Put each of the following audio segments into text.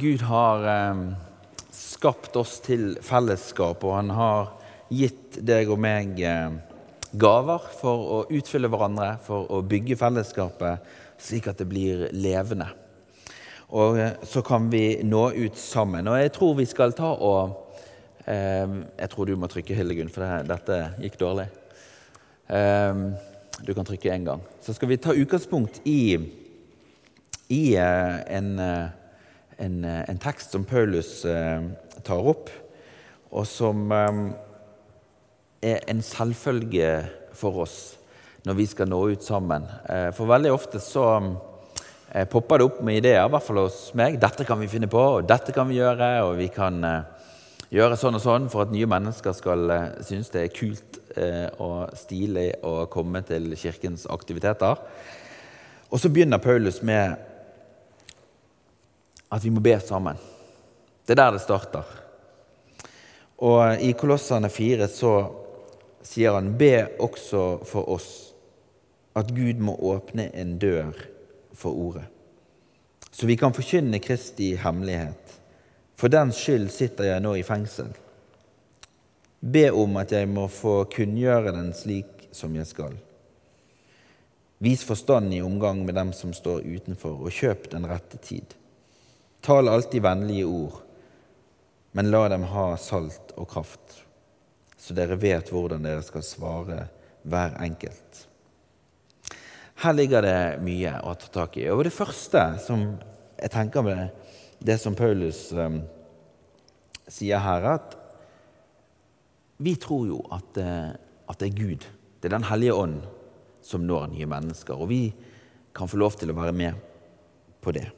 Gud har eh, skapt oss til fellesskap, og han har gitt deg og meg eh, gaver for å utfylle hverandre, for å bygge fellesskapet slik at det blir levende. Og eh, så kan vi nå ut sammen. Og jeg tror vi skal ta og Jeg tror du må trykke, Hildegunn, for det, dette gikk dårlig. Du kan trykke én gang. Så skal vi ta utgangspunkt i, i eh, en en, eh, en tekst som Paulus eh, tar opp, og som eh, er en selvfølge for oss når vi skal nå ut sammen. Eh, for veldig ofte så eh, popper det opp med ideer, i hvert fall hos meg. 'Dette kan vi finne på, og dette kan vi gjøre.' Og vi kan eh, gjøre sånn og sånn for at nye mennesker skal synes det er kult og stilig å komme til kirkens aktiviteter. Og så begynner Paulus med at vi må be sammen. Det er der det starter. Og i Kolossene 4 så sier han be også for oss at Gud må åpne en dør for ordet, så vi kan forkynne Kristi hemmelighet. For den skyld sitter jeg nå i fengsel. Be om at jeg må få kunngjøre den slik som jeg skal. Vis forstand i omgang med dem som står utenfor, og kjøp den rette tid. Tal alltid vennlige ord, men la dem ha salt og kraft, så dere vet hvordan dere skal svare hver enkelt. Her ligger det mye å ta tak i. Og det første som jeg tenker med det som Paulus um, sier her, at vi tror jo at, uh, at det er Gud, det er Den hellige ånd, som når nye mennesker. Og vi kan få lov til å være med på det.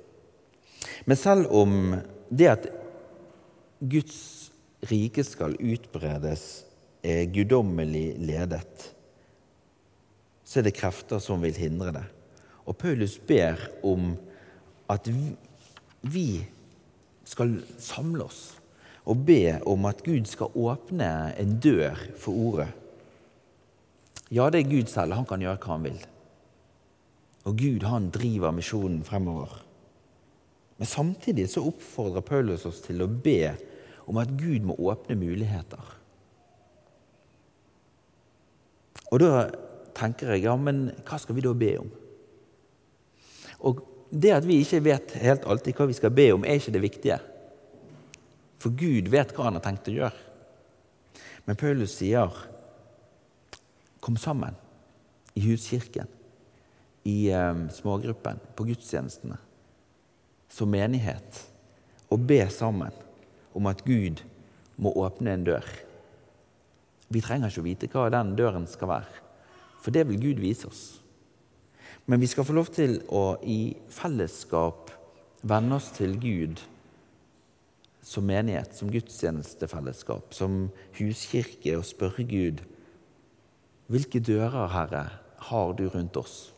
Men selv om det at Guds rike skal utbredes, er guddommelig ledet, så er det krefter som vil hindre det. Og Paulus ber om at vi skal samle oss og be om at Gud skal åpne en dør for ordet. Ja, det er Gud selv. Han kan gjøre hva han vil. Og Gud, han driver misjonen fremover. Men samtidig så oppfordrer Paulus oss til å be om at Gud må åpne muligheter. Og da tenker jeg ja, men hva skal vi da be om? Og det at vi ikke vet helt alltid hva vi skal be om, er ikke det viktige. For Gud vet hva han har tenkt å gjøre. Men Paulus sier kom sammen i huskirken, i um, smågruppen, på gudstjenestene som menighet og be sammen om at Gud må åpne en dør. Vi trenger ikke å vite hva den døren skal være, for det vil Gud vise oss. Men vi skal få lov til å i fellesskap venne oss til Gud som menighet, som gudstjenestefellesskap, som huskirke, og spørre Gud hvilke dører, Herre, har du rundt oss,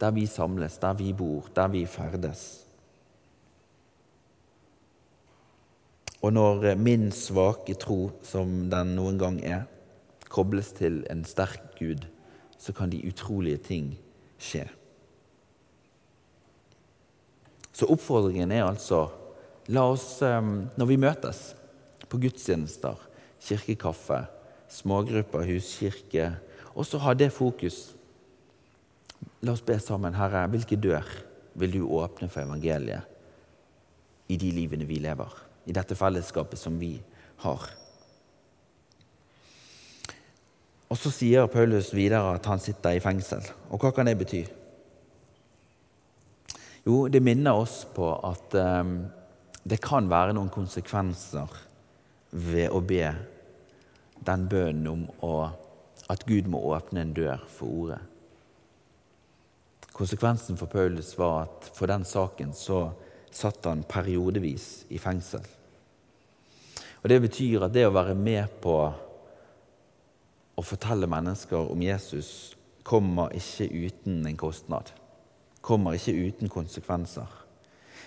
der vi samles, der vi bor, der vi ferdes? Og når eh, min svake tro, som den noen gang er, kobles til en sterk Gud, så kan de utrolige ting skje. Så oppfordringen er altså la oss, eh, når vi møtes på gudstjenester, kirkekaffe, smågrupper, huskirke, også ha det fokus. La oss be sammen. Herre, hvilke dør vil du åpne for evangeliet i de livene vi lever? I dette fellesskapet som vi har. Og Så sier Paulus videre at han sitter i fengsel. Og hva kan det bety? Jo, det minner oss på at um, det kan være noen konsekvenser ved å be den bønnen om å, at Gud må åpne en dør for ordet. Konsekvensen for Paulus var at for den saken så satt han periodevis i fengsel. Og Det betyr at det å være med på å fortelle mennesker om Jesus kommer ikke uten en kostnad. Kommer ikke uten konsekvenser.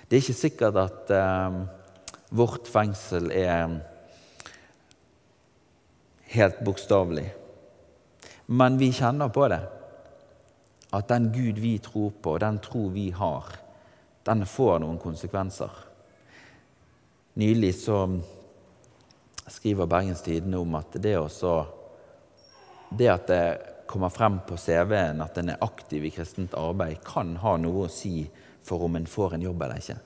Det er ikke sikkert at eh, vårt fengsel er helt bokstavelig. Men vi kjenner på det. At den Gud vi tror på, den tro vi har, den får noen konsekvenser. Nylig så skriver Bergens Tidende om at det også Det at det kommer frem på CV-en at en er aktiv i kristent arbeid, kan ha noe å si for om en får en jobb eller ikke.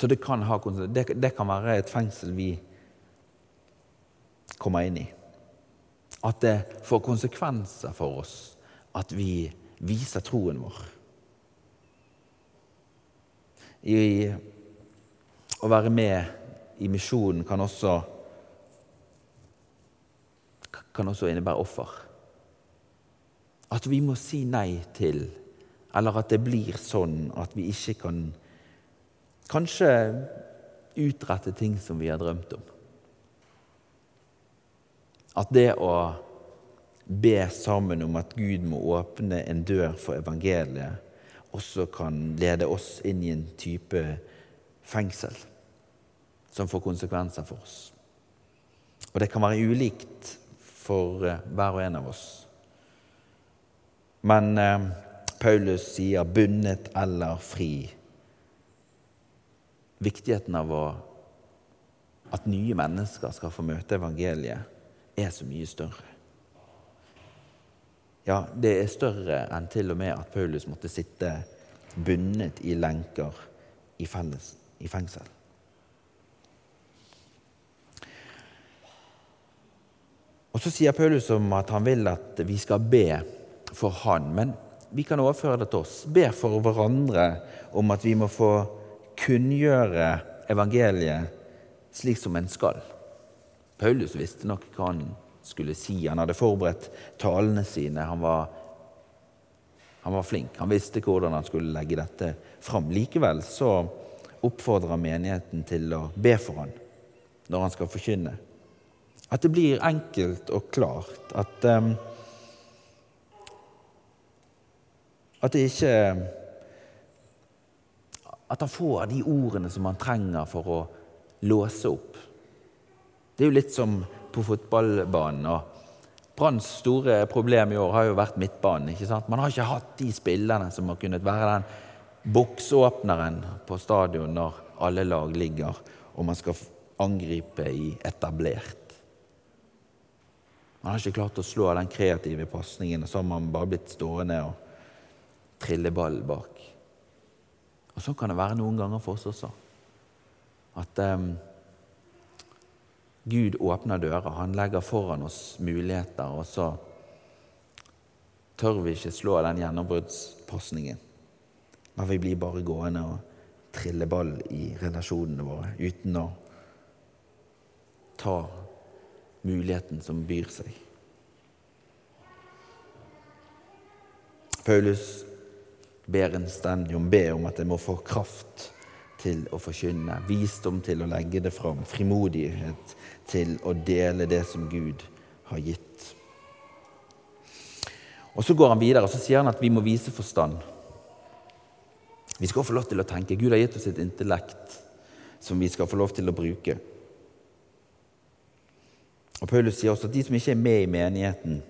Så det kan, ha, det, det kan være et fengsel vi kommer inn i. At det får konsekvenser for oss at vi viser troen vår. I å være med i misjonen kan også, kan også innebære offer. At vi må si nei til, eller at det blir sånn at vi ikke kan kanskje utrette ting som vi har drømt om. At det å be sammen om at Gud må åpne en dør for evangeliet, også kan lede oss inn i en type fengsel som får konsekvenser for oss. Og det kan være ulikt for eh, hver og en av oss. Men eh, Paulus sier 'bundet eller fri'. Viktigheten av å, at nye mennesker skal få møte evangeliet, er så mye større. Ja, det er større enn til og med at Paulus måtte sitte bundet i lenker i, felles, i fengsel. Og Så sier Paulus om at han vil at vi skal be for han, men vi kan overføre det til oss. Be for hverandre om at vi må få kunngjøre evangeliet slik som en skal. Paulus visste nok hva han skulle si. Han hadde forberedt talene sine. Han var, han var flink. Han visste hvordan han skulle legge dette fram. Likevel så oppfordrer menigheten til å be for han når han skal forkynne. At det blir enkelt og klart. At, um, at det ikke At han får de ordene som han trenger for å låse opp. Det er jo litt som på fotballbanen. og Branns store problem i år har jo vært midtbanen. ikke sant? Man har ikke hatt de spillerne som har kunnet være den boksåpneren på stadion når alle lag ligger og man skal angripe i etablert. Man har ikke klart å slå den kreative pasningen, og så har man bare blitt stående og trille ball bak. Og så kan det være noen ganger for oss også. At um, Gud åpner dører. Han legger foran oss muligheter, og så tør vi ikke slå den gjennombruddspasningen. Men vi blir bare gående og trille ball i relasjonene våre uten å ta muligheten som byr seg. Paulus ber en om, ber om at jeg må få kraft til å forkynne, visdom til å legge det fram, frimodighet til å dele det som Gud har gitt. Og Så går han videre og så sier han at vi må vise forstand. Vi skal få lov til å tenke. Gud har gitt oss et intellekt som vi skal få lov til å bruke. Og Paulus sier også at de som ikke er med i menigheten,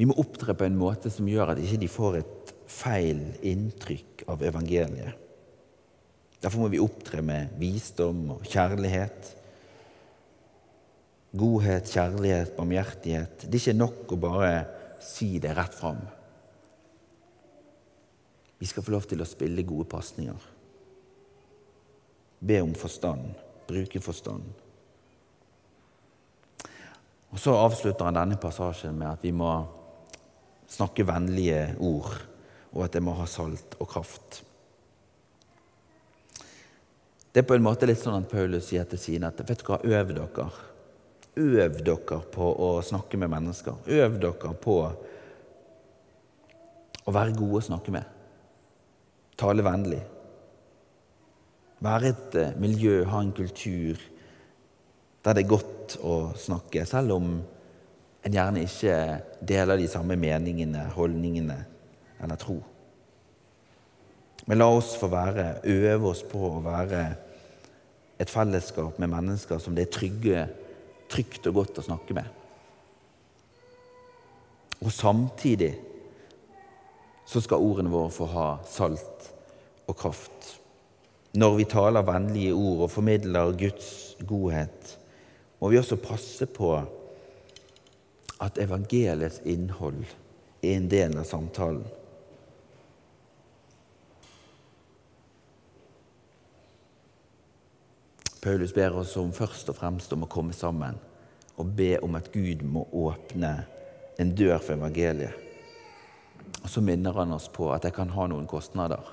vi må opptre på en måte som gjør at ikke de ikke får et feil inntrykk av evangeliet. Derfor må vi opptre med visdom og kjærlighet. Godhet, kjærlighet, barmhjertighet. Det er ikke nok å bare si det rett fram. Vi skal få lov til å spille gode pasninger. Be om forstand, bruke forstand. Og Så avslutter han denne passasjen med at vi må snakke vennlige ord, og at det må ha salt og kraft. Det er på en måte litt sånn at Paulus sier til sine at vet du hva, øv dere. Øv dere på å snakke med mennesker. Øv dere på å være gode å snakke med. Tale vennlig. Være et eh, miljø, ha en kultur der det er godt å snakke, selv om en gjerne ikke deler de samme meningene, holdningene eller tro. Men la oss få være, øve oss på å være et fellesskap med mennesker som det er trygge, trygt og godt å snakke med. Og samtidig så skal ordene våre få ha salt og kraft. Når vi taler vennlige ord og formidler Guds godhet, må vi også passe på at evangeliets innhold er en del av samtalen. Paulus ber oss om først og fremst om å komme sammen og be om at Gud må åpne en dør for evangeliet. Og så minner han oss på at det kan ha noen kostnader.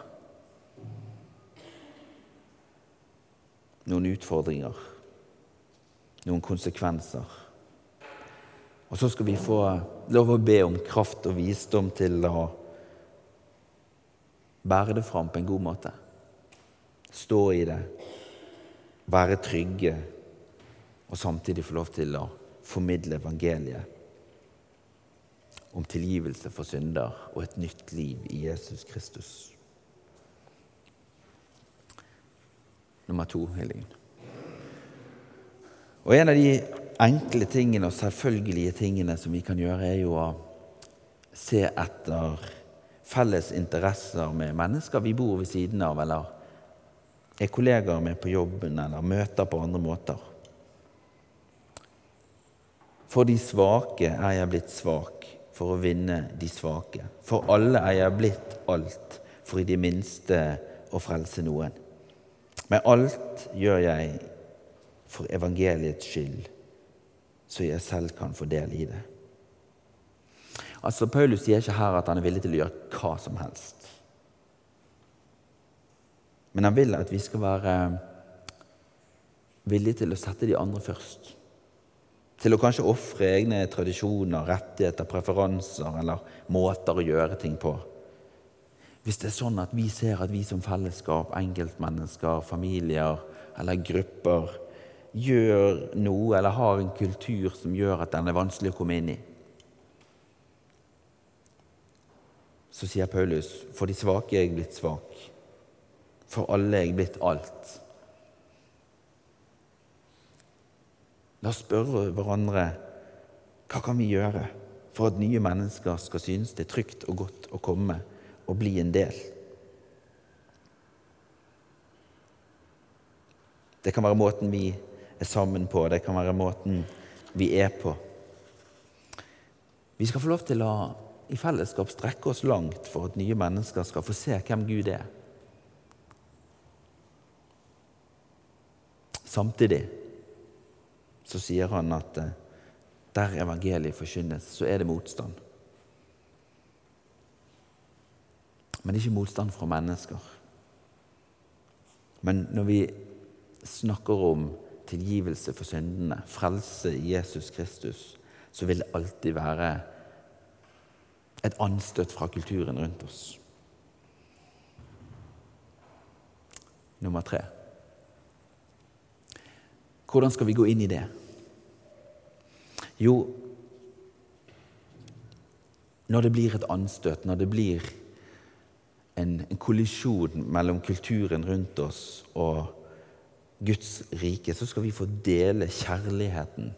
Noen utfordringer. Noen konsekvenser. Og så skal vi få lov å be om kraft og visdom til å bære det fram på en god måte. Stå i det, være trygge og samtidig få lov til å formidle evangeliet om tilgivelse for synder og et nytt liv i Jesus Kristus. Nummer to, Helgen. Og en av de enkle tingene og selvfølgelige tingene som vi kan gjøre, er jo å se etter felles interesser med mennesker vi bor ved siden av, eller er kollegaer med på jobben, eller møter på andre måter. For de svake er jeg blitt svak, for å vinne de svake. For alle er jeg blitt alt, for i de minste å frelse noen. Men alt gjør jeg for evangeliets skyld, så jeg selv kan få del i det. Altså, Paulus sier ikke her at han er villig til å gjøre hva som helst. Men han vil at vi skal være villige til å sette de andre først. Til å kanskje ofre egne tradisjoner, rettigheter, preferanser eller måter å gjøre ting på. Hvis det er sånn at vi ser at vi som fellesskap, enkeltmennesker, familier eller grupper gjør noe eller har en kultur som gjør at den er vanskelig å komme inn i, så sier Paulus for de svake er jeg blitt svak, for alle er jeg blitt alt. La oss spørre hverandre hva kan vi gjøre for at nye mennesker skal synes det er trygt og godt å komme og bli en del. Det kan være måten vi er sammen på, det kan være måten vi er på. Vi skal få lov til å i fellesskap strekke oss langt for at nye mennesker skal få se hvem Gud er. Samtidig så sier han at eh, der evangeliet forkynnes, så er det motstand. Men ikke motstand fra mennesker. Men når vi snakker om tilgivelse for syndene, frelse i Jesus Kristus, så vil det alltid være et anstøt fra kulturen rundt oss. Nummer tre. Hvordan skal vi gå inn i det? Jo, når det blir et anstøt, når det blir en, en kollisjon mellom kulturen rundt oss og Guds rike, så skal vi få dele kjærligheten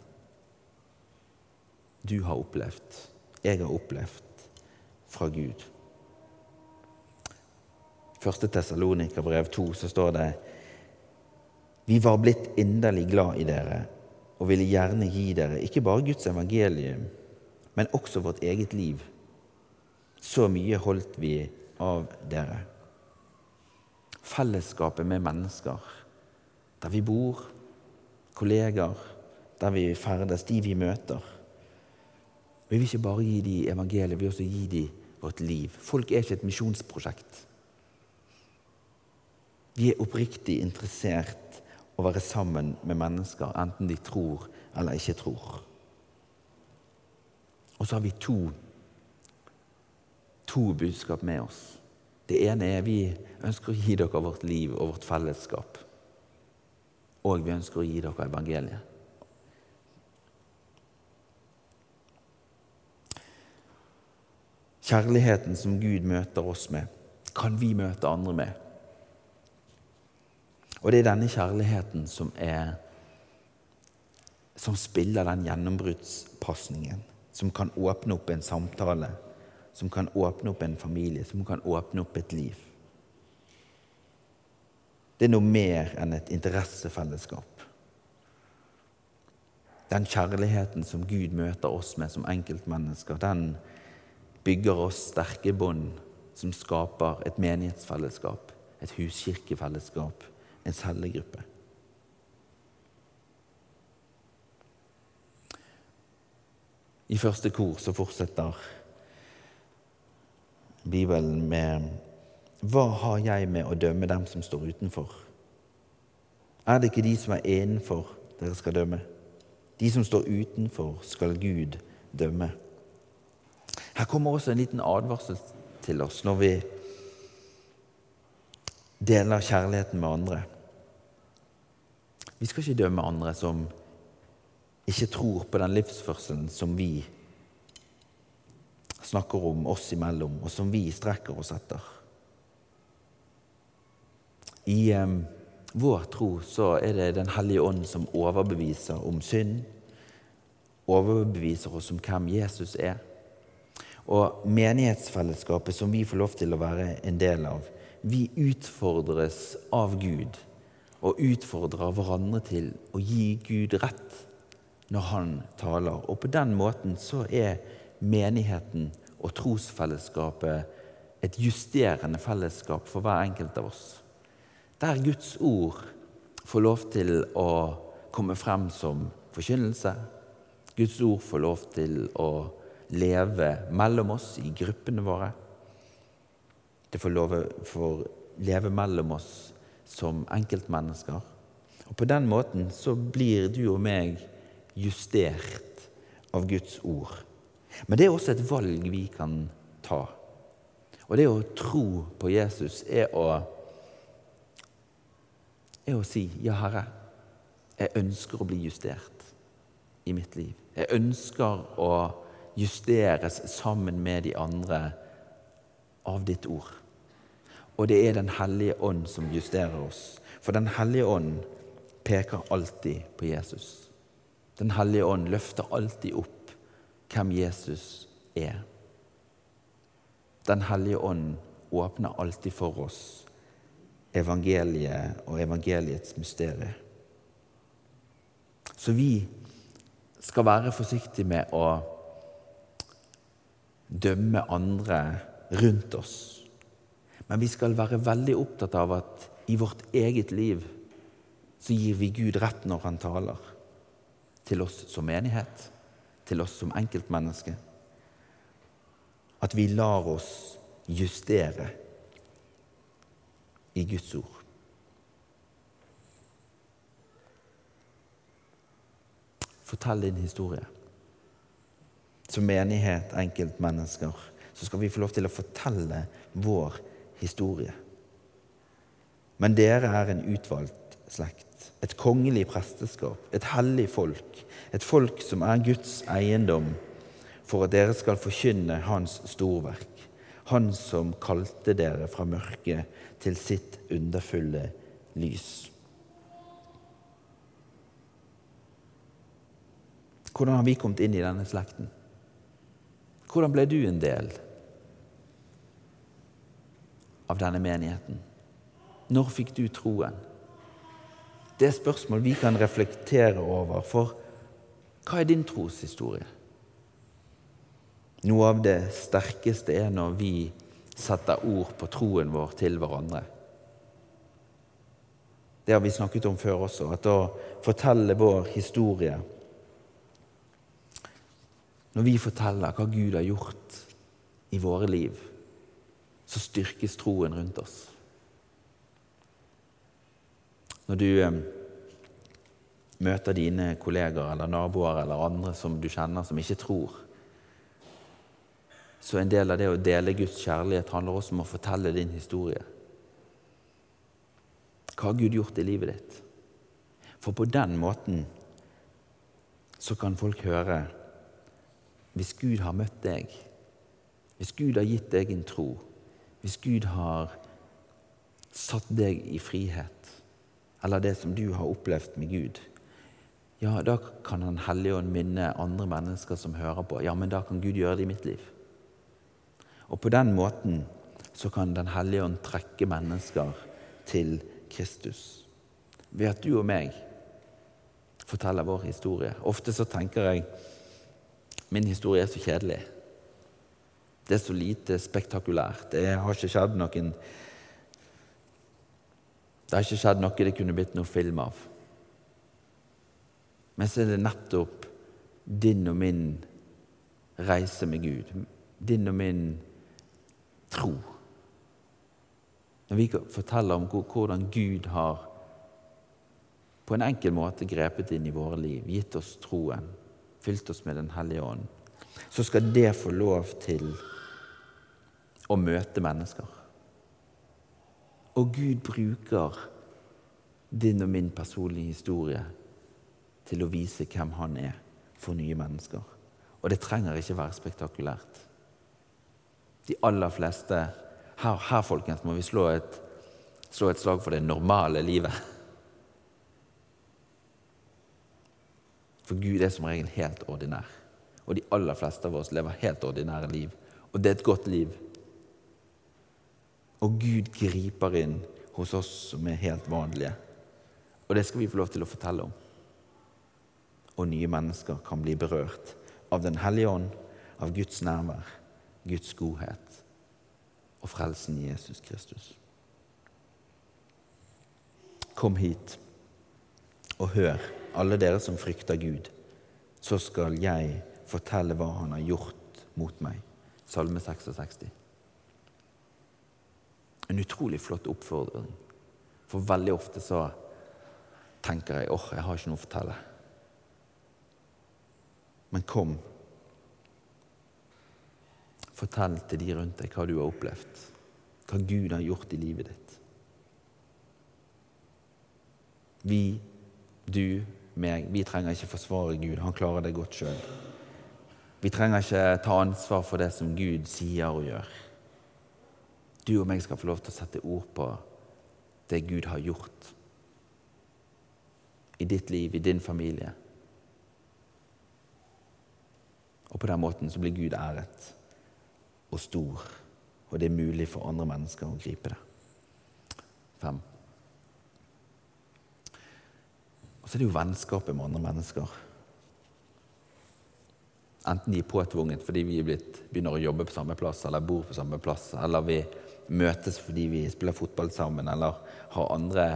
du har opplevd, jeg har opplevd, fra Gud. Første Tessalonika-brev 2 så står det vi var blitt inderlig glad i dere og ville gjerne gi dere ikke bare Guds evangelium, men også vårt eget liv. Så mye holdt vi av dere. Fellesskapet med mennesker, der vi bor, kolleger, der vi ferdes, de vi møter. Vi vil ikke bare gi dem evangeliet, vi vil også gi dem vårt liv. Folk er ikke et misjonsprosjekt. Vi er oppriktig interessert å være sammen med mennesker, enten de tror eller ikke tror. Og så har vi to, to budskap med oss. Det ene er vi ønsker å gi dere vårt liv og vårt fellesskap. Og vi ønsker å gi dere evangeliet. Kjærligheten som Gud møter oss med, kan vi møte andre med. Og det er denne kjærligheten som er som spiller den gjennombruddspasningen. Som kan åpne opp en samtale, som kan åpne opp en familie, som kan åpne opp et liv. det er noe mer enn et interessefellesskap. Den kjærligheten som Gud møter oss med som enkeltmennesker, den bygger oss sterke bånd som skaper et menighetsfellesskap, et huskirkefellesskap, en cellegruppe. I første kor så fortsetter Bibelen med Hva har jeg med å dømme dem som står utenfor? Er det ikke de som er innenfor, dere skal dømme? De som står utenfor, skal Gud dømme. Her kommer også en liten advarsel til oss når vi deler kjærligheten med andre. Vi skal ikke dømme andre som ikke tror på den livsførselen som vi snakker om oss imellom, og som vi strekker oss etter. I eh, vår tro så er det Den hellige ånd som overbeviser om synd, overbeviser oss om hvem Jesus er. Og menighetsfellesskapet som vi får lov til å være en del av, vi utfordres av Gud og utfordrer hverandre til å gi Gud rett når han taler. Og på den måten så er menigheten og trosfellesskapet et justerende fellesskap for hver enkelt av oss. Der Guds ord får lov til å komme frem som forkynnelse. Guds ord får lov til å leve mellom oss i gruppene våre. Det får lov å leve mellom oss som enkeltmennesker. Og På den måten så blir du og meg justert av Guds ord. Men det er også et valg vi kan ta. Og det å tro på Jesus er å, er å si, 'Ja, Herre, jeg ønsker å bli justert i mitt liv.' Jeg ønsker å justeres sammen med de andre av ditt ord. Og det er Den hellige ånd som justerer oss. For Den hellige ånd peker alltid på Jesus. Den hellige ånd løfter alltid opp hvem Jesus er. Den hellige ånd åpner alltid for oss evangeliet og evangeliets mysterium. Så vi skal være forsiktige med å dømme andre rundt oss. Men vi skal være veldig opptatt av at i vårt eget liv så gir vi Gud rett når han taler til oss som menighet, til oss som enkeltmenneske. At vi lar oss justere i Guds ord. Fortell din historie. Som menighet, enkeltmennesker, så skal vi få lov til å fortelle vår historie. Men dere er en utvalgt slekt et kongelig presteskap, et hellig folk, et folk som er Guds eiendom, for at dere skal forkynne Hans storverk, Han som kalte dere fra mørket til sitt underfulle lys. Hvordan har vi kommet inn i denne slekten? Hvordan ble du en del av denne menigheten? Når fikk du troen? Det er spørsmål vi kan reflektere over. For hva er din troshistorie? Noe av det sterkeste er når vi setter ord på troen vår til hverandre. Det har vi snakket om før også, at å fortelle vår historie Når vi forteller hva Gud har gjort i våre liv, så styrkes troen rundt oss. Når du eh, møter dine kollegaer eller naboer eller andre som du kjenner som ikke tror, så en del av det å dele Guds kjærlighet handler også om å fortelle din historie. Hva har Gud gjort i livet ditt? For på den måten så kan folk høre Hvis Gud har møtt deg, hvis Gud har gitt deg en tro, hvis Gud har satt deg i frihet eller det som du har opplevd med Gud, ja, da kan Han Hellige Ånd minne andre mennesker som hører på. Ja, men da kan Gud gjøre det i mitt liv. Og på den måten så kan Den hellige ånd trekke mennesker til Kristus ved at du og meg forteller vår historie. Ofte så tenker jeg min historie er så kjedelig. Det er så lite spektakulært. Det har ikke skjedd noen Det har ikke skjedd noe det kunne blitt noe film av. Men så er det nettopp din og min reise med Gud. Din og min tro. Når vi forteller om hvordan Gud har på en enkel måte grepet inn i våre liv, gitt oss troen, fylt oss med Den hellige ånd, så skal det få lov til å møte mennesker. Og Gud bruker din og min personlige historie til å vise hvem han er for nye mennesker. Og det trenger ikke være spektakulært. De aller fleste Her, her folkens, må vi slå et, slå et slag for det normale livet. For Gud er som regel helt ordinær. Og de aller fleste av oss lever helt ordinære liv. Og det er et godt liv. Og Gud griper inn hos oss som er helt vanlige. Og det skal vi få lov til å fortelle om. Og nye mennesker kan bli berørt av Den hellige ånd, av Guds nærvær, Guds godhet og frelsen i Jesus Kristus. Kom hit og hør, alle dere som frykter Gud. Så skal jeg fortelle hva Han har gjort mot meg. Salme 66 en utrolig flott oppfordring. For veldig ofte så tenker jeg åh, jeg har ikke noe å fortelle. Men kom. Fortell til de rundt deg hva du har opplevd, hva Gud har gjort i livet ditt. Vi, du, meg, vi trenger ikke forsvare Gud. Han klarer det godt sjøl. Vi trenger ikke ta ansvar for det som Gud sier og gjør du og meg skal få lov til å sette ord på det Gud har gjort i ditt liv, i din familie. Og på den måten så blir Gud æret og stor, og det er mulig for andre mennesker å gripe det. Fem. Og så er det jo vennskapet med andre mennesker. Enten de er påtvunget fordi vi blitt, begynner å jobbe på samme plass eller bor på samme plass, eller vi møtes fordi vi spiller fotball sammen, eller har andre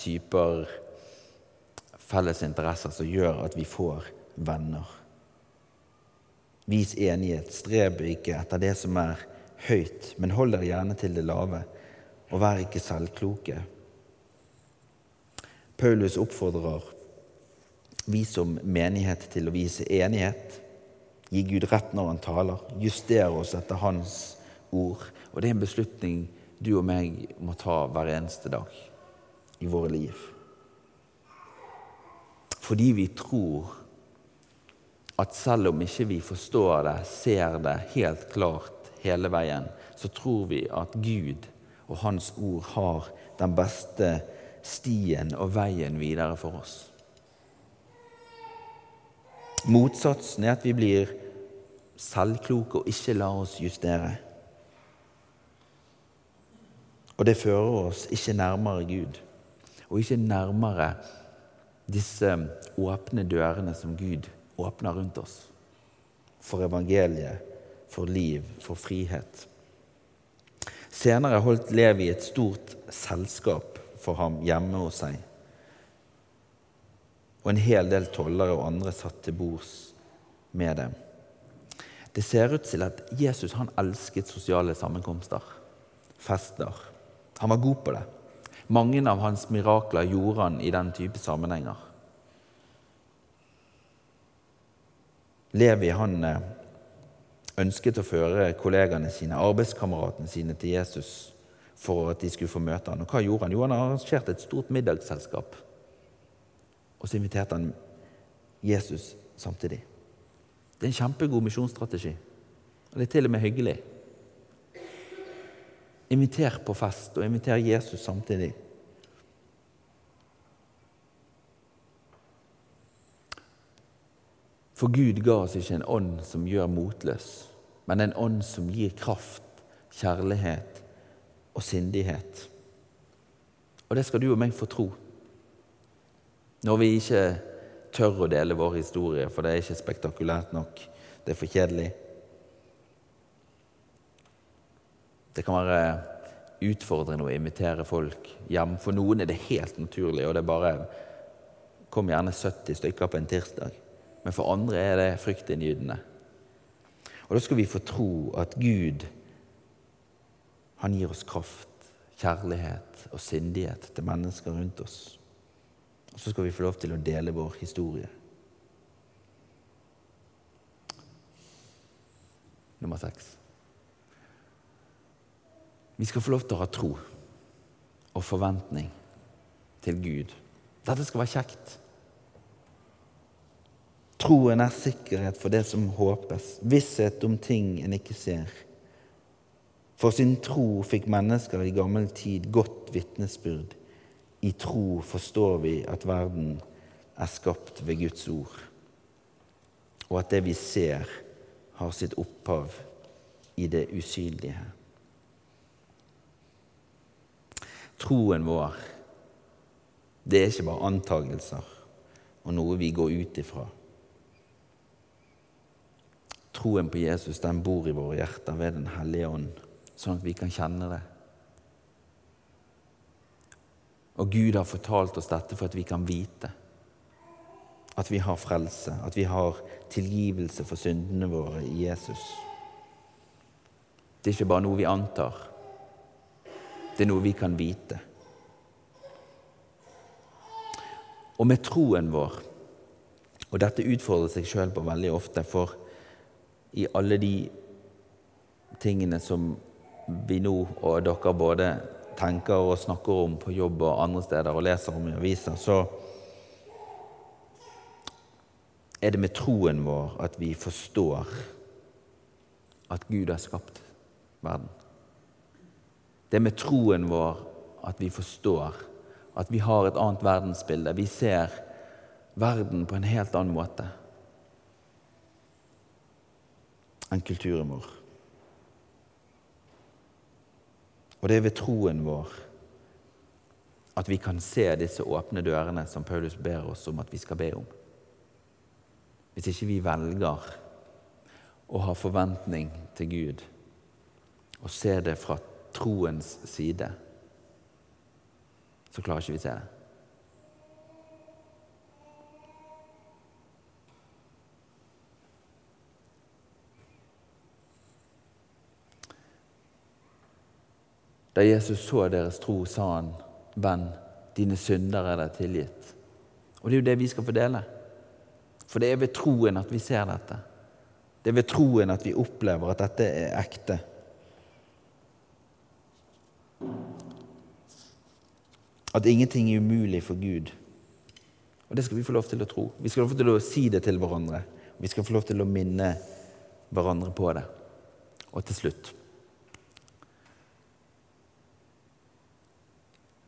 typer felles interesser som gjør at vi får venner. Vis enighet, streb ikke etter det som er høyt, men hold dere gjerne til det lave, og vær ikke selvkloke. Paulus oppfordrer vi som menighet til å vise enighet, gi Gud rett når han taler, justere oss etter hans ord, og det er en beslutning du og meg må ta hver eneste dag i våre liv. Fordi vi tror at selv om ikke vi forstår det, ser det helt klart hele veien, så tror vi at Gud og Hans ord har den beste stien og veien videre for oss. Motsatsen er at vi blir selvkloke og ikke lar oss justere. Og det fører oss ikke nærmere Gud, og ikke nærmere disse åpne dørene som Gud åpner rundt oss. For evangeliet, for liv, for frihet. Senere holdt Levi et stort selskap for ham hjemme hos seg. Og en hel del tollere og andre satt til bords med dem. Det ser ut til at Jesus han elsket sosiale sammenkomster, fester han var god på det. Mange av hans mirakler gjorde han i den type sammenhenger. Levi han eh, ønsket å føre kollegaene sine, arbeidskameratene sine, til Jesus for at de skulle få møte han. Og hva gjorde han? Jo, han arrangerte et stort middagsselskap. Og så inviterte han Jesus samtidig. Det er en kjempegod misjonsstrategi. Og det er til og med hyggelig. Inviter på fest, og inviter Jesus samtidig. For Gud ga oss ikke en ånd som gjør motløs, men en ånd som gir kraft, kjærlighet og sindighet. Og det skal du og meg få tro. Når vi ikke tør å dele vår historie, for det er ikke spektakulært nok. Det er for kjedelig. Det kan være utfordrende å invitere folk hjem. For noen er det helt naturlig, og det er bare Kom gjerne 70 stykker på en tirsdag. Men for andre er det fryktinngytende. Og da skal vi få tro at Gud, han gir oss kraft, kjærlighet og sindighet til mennesker rundt oss. Og så skal vi få lov til å dele vår historie. Nummer seks. Vi skal få lov til å ha tro og forventning til Gud. Dette skal være kjekt. Troen er sikkerhet for det som håpes, visshet om ting en ikke ser. For sin tro fikk mennesker i gammel tid godt vitnesbyrd. I tro forstår vi at verden er skapt ved Guds ord, og at det vi ser, har sitt opphav i det usynlige. Troen vår, det er ikke bare antagelser og noe vi går ut ifra. Troen på Jesus den bor i våre hjerter ved Den hellige ånd, sånn at vi kan kjenne det. Og Gud har fortalt oss dette for at vi kan vite at vi har frelse, at vi har tilgivelse for syndene våre i Jesus. Det er ikke bare noe vi antar. Det er noe vi kan vite. Og med troen vår Og dette utfordrer seg sjøl på veldig ofte, for i alle de tingene som vi nå og dere både tenker og snakker om på jobb og andre steder og leser om i aviser, så er det med troen vår at vi forstår at Gud har skapt verden. Det er med troen vår at vi forstår at vi har et annet verdensbilde. Vi ser verden på en helt annen måte enn kulturen vår. Og det er ved troen vår at vi kan se disse åpne dørene som Paulus ber oss om at vi skal be om. Hvis ikke vi velger å ha forventning til Gud og se det fra troens side, så klarer ikke vi se det. Da Jesus så deres tro, sa han, 'Venn, dine synder er deg tilgitt.' Og det er jo det vi skal fordele. For det er ved troen at vi ser dette. Det er ved troen at vi opplever at dette er ekte. At ingenting er umulig for Gud. Og det skal vi få lov til å tro. Vi skal få lov til å si det til hverandre. Vi skal få lov til å minne hverandre på det. Og til slutt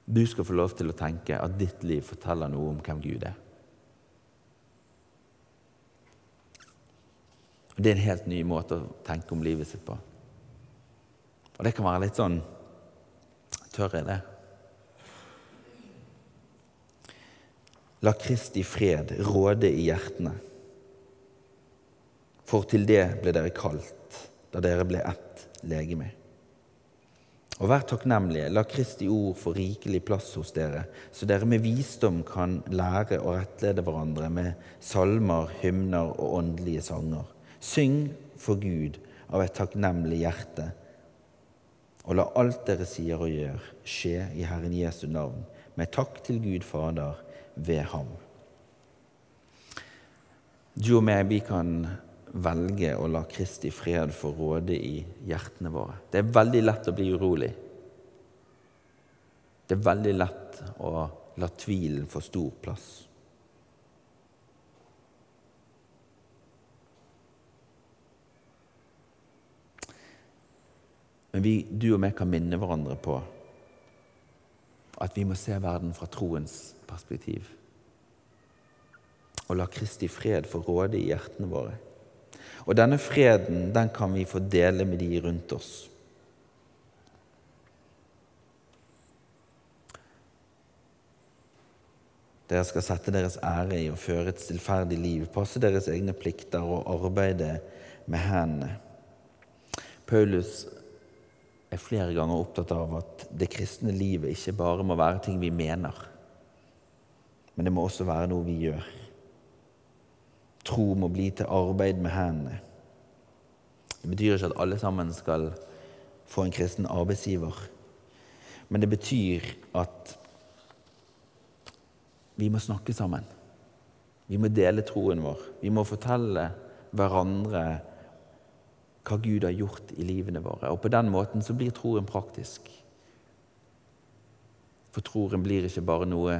Du skal få lov til å tenke at ditt liv forteller noe om hvem Gud er. Det er en helt ny måte å tenke om livet sitt på. Og det kan være litt sånn Tør jeg det? La Kristi fred råde i hjertene. For til det ble dere kalt da dere ble ett legeme. Og vær takknemlige, la Kristi ord få rikelig plass hos dere, så dere med visdom kan lære å rettlede hverandre med salmer, hymner og åndelige sanger. Syng for Gud av et takknemlig hjerte, og la alt dere sier og gjør, skje i Herren Jesu navn, med takk til Gud Fader ved ham. Du og meg, vi kan velge å la Kristi fred få råde i hjertene våre. Det er veldig lett å bli urolig. Det er veldig lett å la tvilen få stor plass. Men vi, du og jeg kan minne hverandre på at vi må se verden fra troens perspektiv. Og la Kristi fred få råde i hjertene våre. Og denne freden den kan vi få dele med de rundt oss. Dere skal sette deres ære i å føre et stillferdig liv, passe deres egne plikter og arbeide med hendene. Paulus er flere ganger opptatt av at det kristne livet ikke bare må være ting vi mener, men det må også være noe vi gjør. Tro må bli til arbeid med hendene. Det betyr ikke at alle sammen skal få en kristen arbeidsgiver, men det betyr at vi må snakke sammen. Vi må dele troen vår. Vi må fortelle hverandre hva Gud har gjort i livene våre. Og på den måten så blir troen praktisk. For troen blir ikke bare noe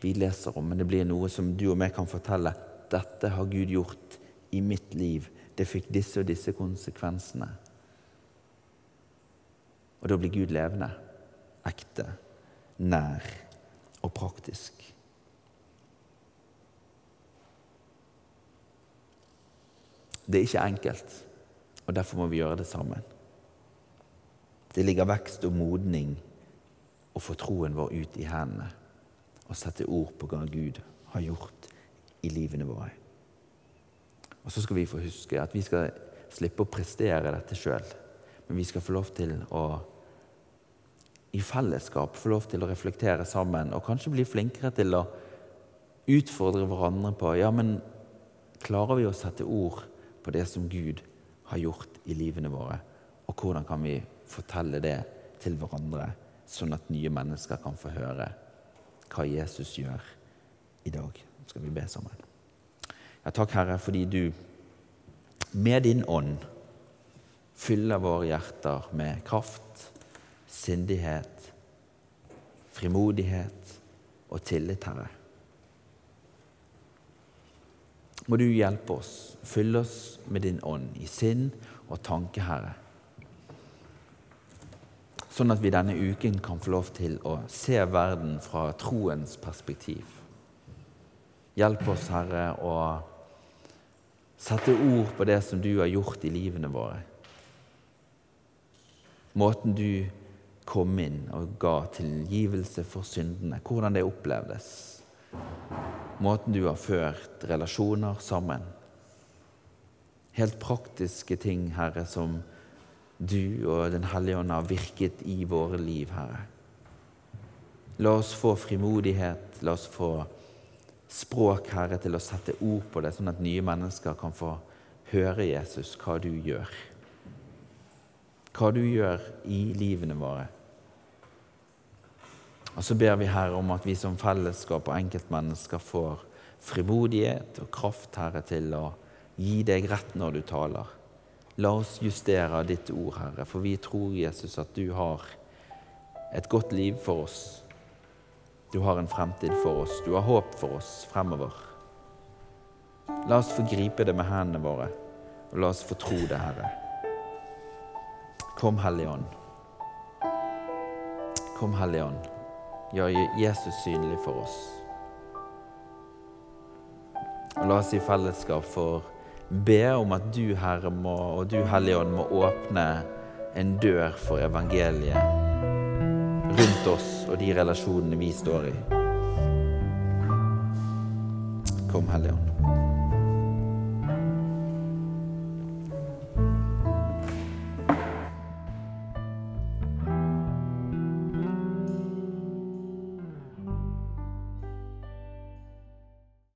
vi leser om, men det blir noe som du og meg kan fortelle. Dette har Gud gjort i mitt liv. Det fikk disse og disse konsekvensene. Og da blir Gud levende, ekte, nær og praktisk. Det er ikke enkelt, og derfor må vi gjøre det sammen. Det ligger vekst og modning å få troen vår ut i hendene og sette ord på hva Gud har gjort i livene våre. Og så skal vi få huske at vi skal slippe å prestere dette sjøl, men vi skal få lov til å i fellesskap få lov til å reflektere sammen og kanskje bli flinkere til å utfordre hverandre på ja, men klarer vi å sette ord på det som Gud har gjort i livene våre, og hvordan kan vi fortelle det til hverandre, sånn at nye mennesker kan få høre hva Jesus gjør i dag. Skal vi be sammen. Ja, takk, Herre, fordi du med din ånd fyller våre hjerter med kraft sindighet, frimodighet og tillit, Herre. Må du hjelpe oss, fylle oss med din ånd i sinn og tanke, Herre. Sånn at vi denne uken kan få lov til å se verden fra troens perspektiv. Hjelp oss, Herre, å sette ord på det som du har gjort i livene våre. Måten du kom inn og ga tilgivelse for syndene, hvordan det opplevdes. Måten du har ført relasjoner sammen. Helt praktiske ting, Herre, som du og Den hellige ånd har virket i våre liv, Herre. La oss få frimodighet, la oss få språk, Herre, til å sette ord på det, sånn at nye mennesker kan få høre, Jesus, hva du gjør. Hva du gjør i livene våre. Og så ber vi Herre om at vi som fellesskap og enkeltmennesker får frimodighet og kraft, Herre, til å gi deg rett når du taler. La oss justere ditt ord, Herre, for vi tror, Jesus, at du har et godt liv for oss. Du har en fremtid for oss. Du har håp for oss fremover. La oss få gripe det med hendene våre, og la oss få tro det, Herre. Kom, Hellige Ånd. Kom, Hellige Ånd gjør Jesus synlig for oss. Og la oss i fellesskap få be om at du, Herre, må, og du, Hellige Ånd, må åpne en dør for evangeliet rundt oss og de relasjonene vi står i. Kom, Hellige Ånd.